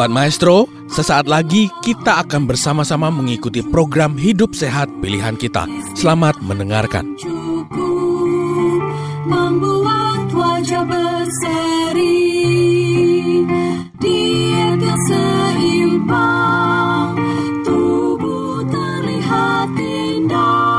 Sobat Maestro, sesaat lagi kita akan bersama-sama mengikuti program Hidup Sehat Pilihan Kita. Selamat mendengarkan. cukup membuat wajah berseri diet yang seimbang tubuh terlihat indah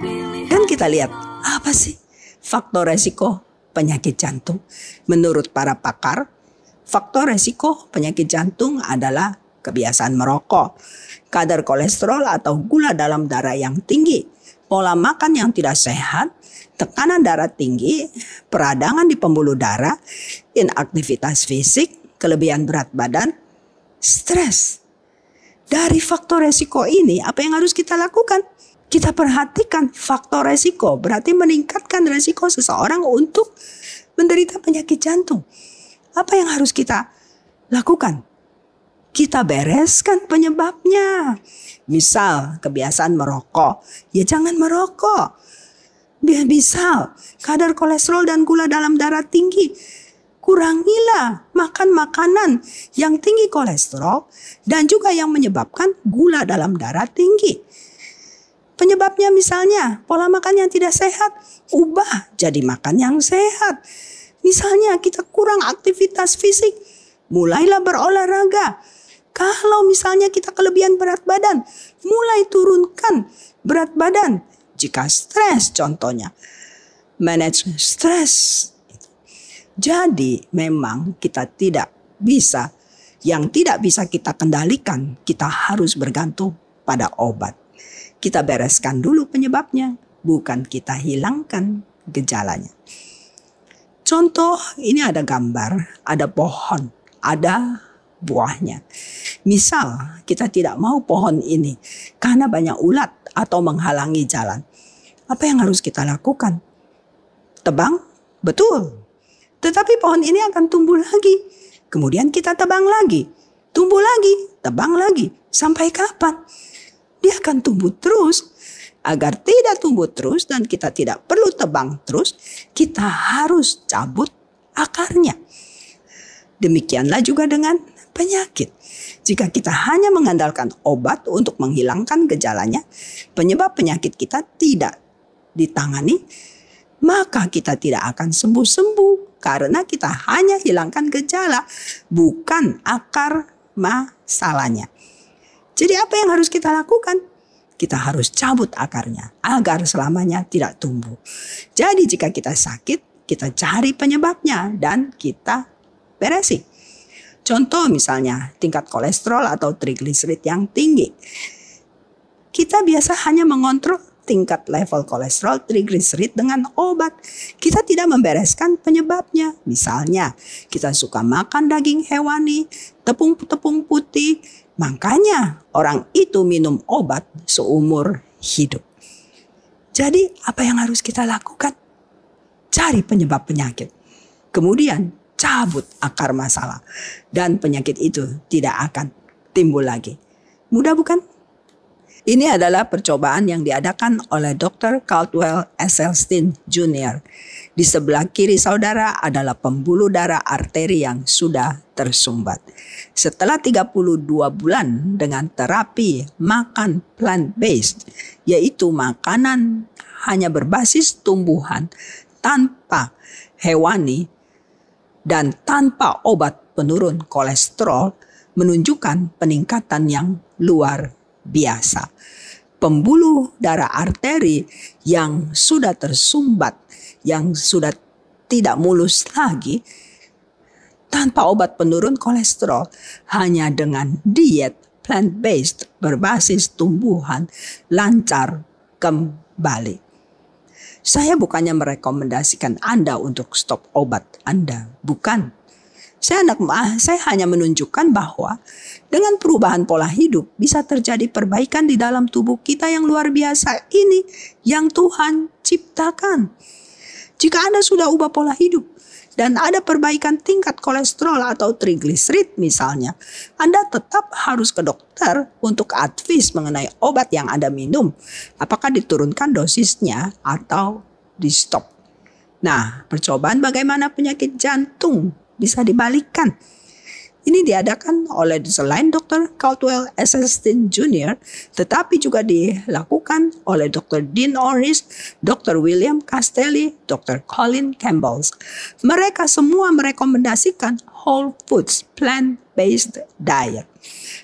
Pilih Kan kita lihat apa sih faktor resiko penyakit jantung? Menurut para pakar, faktor resiko penyakit jantung adalah kebiasaan merokok, kadar kolesterol atau gula dalam darah yang tinggi, pola makan yang tidak sehat, tekanan darah tinggi, peradangan di pembuluh darah, inaktivitas fisik, kelebihan berat badan, stres. Dari faktor resiko ini, apa yang harus kita lakukan? Kita perhatikan faktor resiko, berarti meningkatkan resiko seseorang untuk menderita penyakit jantung. Apa yang harus kita lakukan? Kita bereskan penyebabnya. Misal kebiasaan merokok, ya jangan merokok. Misal kadar kolesterol dan gula dalam darah tinggi, kurangilah makan makanan yang tinggi kolesterol dan juga yang menyebabkan gula dalam darah tinggi. Penyebabnya misalnya pola makan yang tidak sehat, ubah jadi makan yang sehat. Misalnya kita kurang aktivitas fisik, mulailah berolahraga. Kalau misalnya kita kelebihan berat badan, mulai turunkan berat badan. Jika stres contohnya, manage stres. Jadi memang kita tidak bisa, yang tidak bisa kita kendalikan, kita harus bergantung pada obat. Kita bereskan dulu penyebabnya, bukan kita hilangkan gejalanya. Contoh, ini ada gambar, ada pohon, ada buahnya. Misal kita tidak mau pohon ini karena banyak ulat atau menghalangi jalan. Apa yang harus kita lakukan? Tebang? Betul. Tetapi pohon ini akan tumbuh lagi. Kemudian kita tebang lagi. Tumbuh lagi, tebang lagi. Sampai kapan? Dia akan tumbuh terus. Agar tidak tumbuh terus dan kita tidak perlu tebang terus, kita harus cabut akarnya. Demikianlah juga dengan penyakit. Jika kita hanya mengandalkan obat untuk menghilangkan gejalanya, penyebab penyakit kita tidak ditangani, maka kita tidak akan sembuh-sembuh karena kita hanya hilangkan gejala, bukan akar masalahnya. Jadi apa yang harus kita lakukan? Kita harus cabut akarnya agar selamanya tidak tumbuh. Jadi jika kita sakit, kita cari penyebabnya dan kita beresi. Contoh misalnya tingkat kolesterol atau trigliserid yang tinggi. Kita biasa hanya mengontrol tingkat level kolesterol trigliserid dengan obat. Kita tidak membereskan penyebabnya. Misalnya, kita suka makan daging hewani, tepung-tepung putih. Makanya orang itu minum obat seumur hidup. Jadi, apa yang harus kita lakukan? Cari penyebab penyakit. Kemudian cabut akar masalah dan penyakit itu tidak akan timbul lagi. Mudah bukan? Ini adalah percobaan yang diadakan oleh Dr. Caldwell Esselstyn Jr. Di sebelah kiri saudara adalah pembuluh darah arteri yang sudah tersumbat. Setelah 32 bulan dengan terapi makan plant-based, yaitu makanan hanya berbasis tumbuhan tanpa hewani dan tanpa obat penurun kolesterol menunjukkan peningkatan yang luar biasa. Pembuluh darah arteri yang sudah tersumbat, yang sudah tidak mulus lagi, tanpa obat penurun kolesterol, hanya dengan diet plant-based berbasis tumbuhan lancar kembali. Saya bukannya merekomendasikan Anda untuk stop obat Anda, bukan. Saya, anak, saya hanya menunjukkan bahwa dengan perubahan pola hidup bisa terjadi perbaikan di dalam tubuh kita yang luar biasa ini yang Tuhan ciptakan. Jika Anda sudah ubah pola hidup dan ada perbaikan tingkat kolesterol atau trigliserid misalnya, Anda tetap harus ke dokter untuk advis mengenai obat yang Anda minum. Apakah diturunkan dosisnya atau di stop. Nah, percobaan bagaimana penyakit jantung bisa dibalikkan. Ini diadakan oleh selain Dr. Caldwell Esselstyn Jr., tetapi juga dilakukan oleh Dr. Dean Orris, Dr. William Castelli, Dr. Colin Campbell. Mereka semua merekomendasikan whole foods, plant-based diet.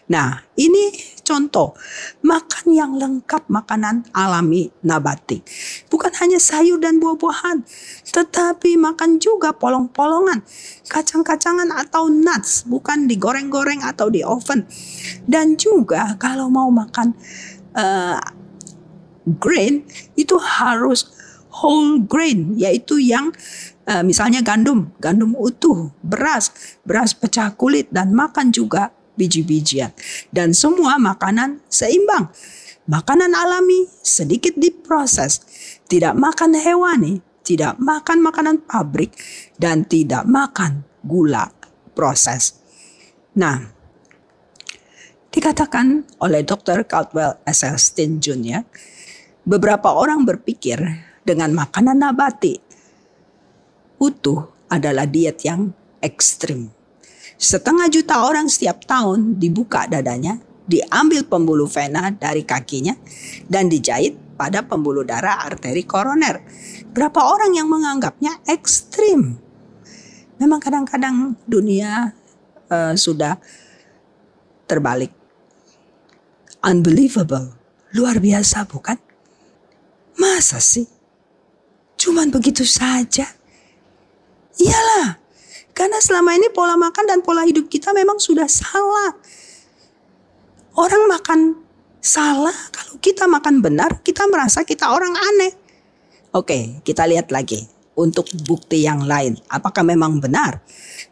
Nah, ini Contoh, makan yang lengkap makanan alami nabati. Bukan hanya sayur dan buah-buahan, tetapi makan juga polong-polongan, kacang-kacangan atau nuts, bukan digoreng-goreng atau di oven. Dan juga kalau mau makan uh, grain, itu harus whole grain, yaitu yang uh, misalnya gandum, gandum utuh, beras, beras pecah kulit, dan makan juga biji-bijian. Dan semua makanan seimbang. Makanan alami sedikit diproses. Tidak makan hewani, tidak makan makanan pabrik, dan tidak makan gula proses. Nah, dikatakan oleh Dr. Caldwell Esselstyn Jr., beberapa orang berpikir dengan makanan nabati utuh adalah diet yang ekstrim. Setengah juta orang setiap tahun dibuka dadanya, diambil pembuluh vena dari kakinya, dan dijahit pada pembuluh darah arteri koroner. Berapa orang yang menganggapnya ekstrim? Memang kadang-kadang dunia uh, sudah terbalik. Unbelievable. Luar biasa bukan? Masa sih? Cuman begitu saja? Iyalah, karena selama ini pola makan dan pola hidup kita memang sudah salah. Orang makan salah, kalau kita makan benar, kita merasa kita orang aneh. Oke, kita lihat lagi untuk bukti yang lain. Apakah memang benar?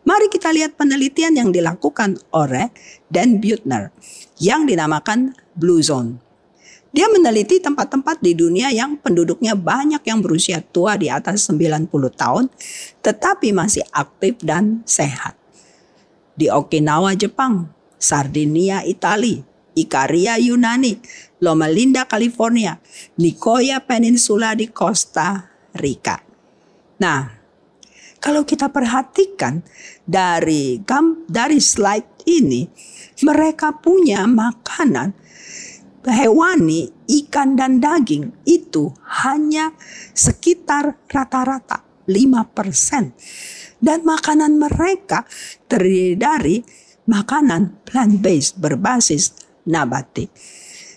Mari kita lihat penelitian yang dilakukan oleh Dan Buettner yang dinamakan Blue Zone. Dia meneliti tempat-tempat di dunia yang penduduknya banyak yang berusia tua di atas 90 tahun, tetapi masih aktif dan sehat. Di Okinawa, Jepang, Sardinia, Italia, Ikaria, Yunani, Loma Linda, California, Nicoya Peninsula di Costa Rica. Nah, kalau kita perhatikan dari dari slide ini, mereka punya makanan hewani, ikan dan daging itu hanya sekitar rata-rata 5%. Dan makanan mereka terdiri dari makanan plant-based berbasis nabati.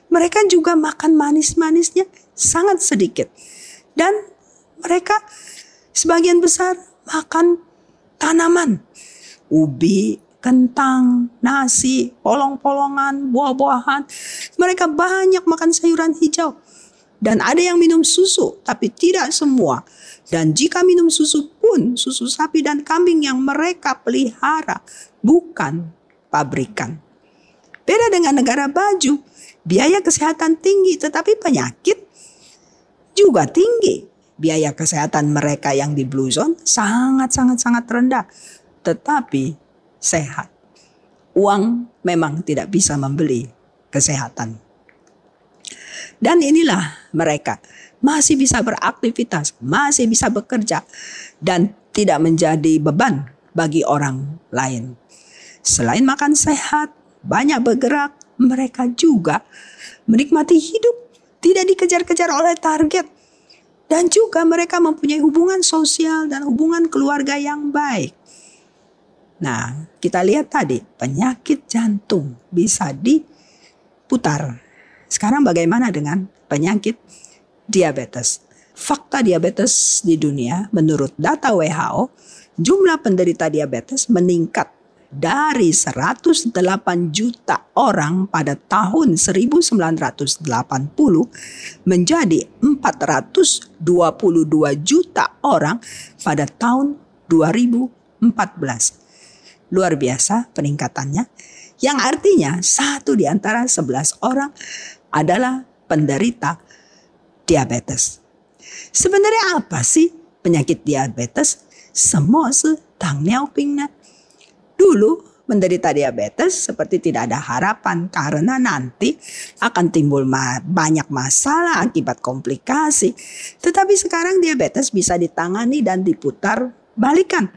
Mereka juga makan manis-manisnya sangat sedikit. Dan mereka sebagian besar makan tanaman. Ubi, kentang, nasi, polong-polongan, buah-buahan. Mereka banyak makan sayuran hijau. Dan ada yang minum susu, tapi tidak semua. Dan jika minum susu pun, susu sapi dan kambing yang mereka pelihara, bukan pabrikan. Beda dengan negara baju, biaya kesehatan tinggi tetapi penyakit juga tinggi. Biaya kesehatan mereka yang di Blue Zone sangat-sangat-sangat rendah. Tetapi sehat. Uang memang tidak bisa membeli kesehatan. Dan inilah mereka masih bisa beraktivitas, masih bisa bekerja, dan tidak menjadi beban bagi orang lain. Selain makan sehat, banyak bergerak, mereka juga menikmati hidup, tidak dikejar-kejar oleh target, dan juga mereka mempunyai hubungan sosial dan hubungan keluarga yang baik. Nah, kita lihat tadi penyakit jantung bisa diputar. Sekarang bagaimana dengan penyakit diabetes? Fakta diabetes di dunia menurut data WHO, jumlah penderita diabetes meningkat dari 108 juta orang pada tahun 1980 menjadi 422 juta orang pada tahun 2014. Luar biasa peningkatannya, yang artinya satu di antara 11 orang adalah penderita diabetes. Sebenarnya apa sih penyakit diabetes? Semua tang pingna. Dulu menderita diabetes seperti tidak ada harapan karena nanti akan timbul ma banyak masalah akibat komplikasi. Tetapi sekarang diabetes bisa ditangani dan diputar balikan.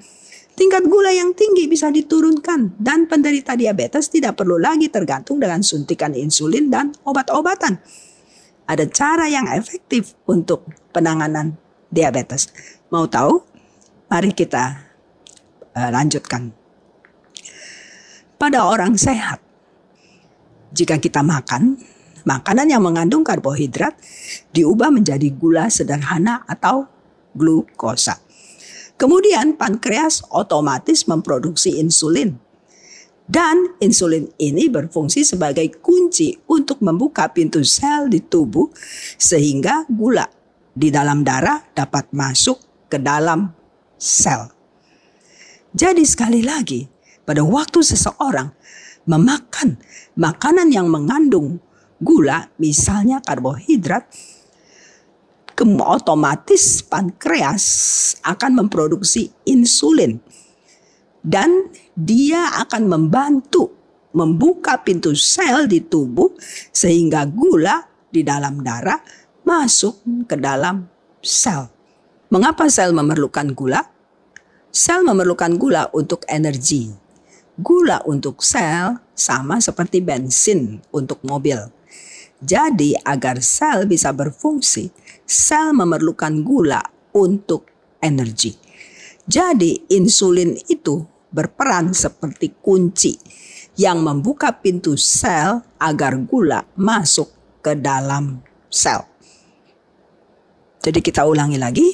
Tingkat gula yang tinggi bisa diturunkan dan penderita diabetes tidak perlu lagi tergantung dengan suntikan insulin dan obat-obatan. Ada cara yang efektif untuk penanganan diabetes. Mau tahu? Mari kita uh, lanjutkan pada orang sehat. Jika kita makan, makanan yang mengandung karbohidrat diubah menjadi gula sederhana atau glukosa. Kemudian pankreas otomatis memproduksi insulin. Dan insulin ini berfungsi sebagai kunci untuk membuka pintu sel di tubuh sehingga gula di dalam darah dapat masuk ke dalam sel. Jadi sekali lagi, pada waktu seseorang memakan makanan yang mengandung gula, misalnya karbohidrat, otomatis pankreas akan memproduksi insulin dan dia akan membantu membuka pintu sel di tubuh sehingga gula di dalam darah masuk ke dalam sel. Mengapa sel memerlukan gula? Sel memerlukan gula untuk energi. Gula untuk sel sama seperti bensin untuk mobil. Jadi agar sel bisa berfungsi, sel memerlukan gula untuk energi. Jadi insulin itu berperan seperti kunci yang membuka pintu sel agar gula masuk ke dalam sel. Jadi kita ulangi lagi,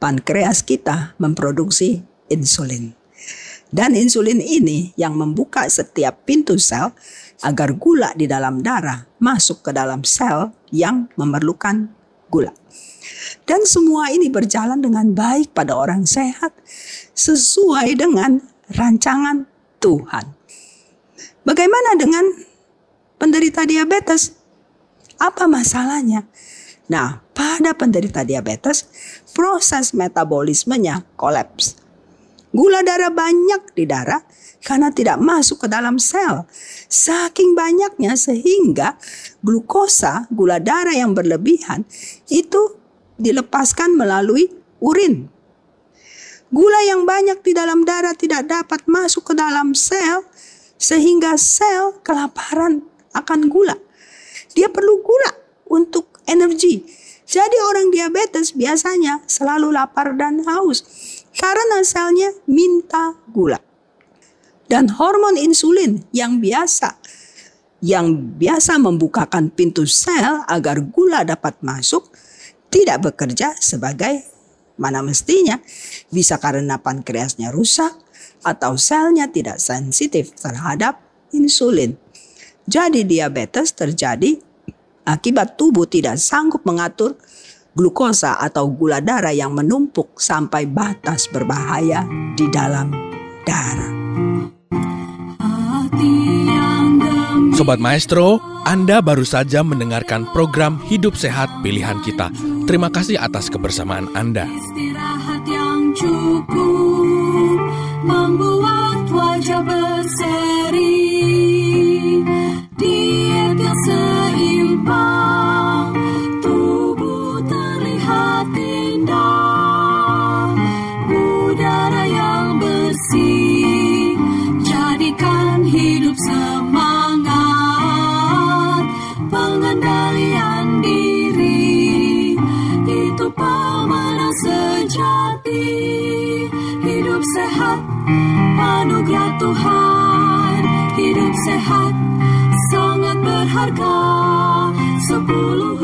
pankreas kita memproduksi insulin. Dan insulin ini yang membuka setiap pintu sel agar gula di dalam darah masuk ke dalam sel yang memerlukan gula. Dan semua ini berjalan dengan baik pada orang sehat sesuai dengan rancangan Tuhan. Bagaimana dengan penderita diabetes? Apa masalahnya? Nah, pada penderita diabetes, proses metabolismenya kolaps Gula darah banyak di darah karena tidak masuk ke dalam sel. Saking banyaknya sehingga glukosa, gula darah yang berlebihan itu dilepaskan melalui urin. Gula yang banyak di dalam darah tidak dapat masuk ke dalam sel sehingga sel kelaparan akan gula. Dia perlu gula untuk energi. Jadi orang diabetes biasanya selalu lapar dan haus karena selnya minta gula. Dan hormon insulin yang biasa yang biasa membukakan pintu sel agar gula dapat masuk tidak bekerja sebagai mana mestinya bisa karena pankreasnya rusak atau selnya tidak sensitif terhadap insulin. Jadi diabetes terjadi akibat tubuh tidak sanggup mengatur glukosa atau gula darah yang menumpuk sampai batas berbahaya di dalam darah. Sobat Maestro, Anda baru saja mendengarkan program Hidup Sehat Pilihan Kita. Terima kasih atas kebersamaan Anda. Istirahat yang cukup membuat wajah berseri. Anugerah Tuhan. Hidup sehat Sangat berharga. Sepuluh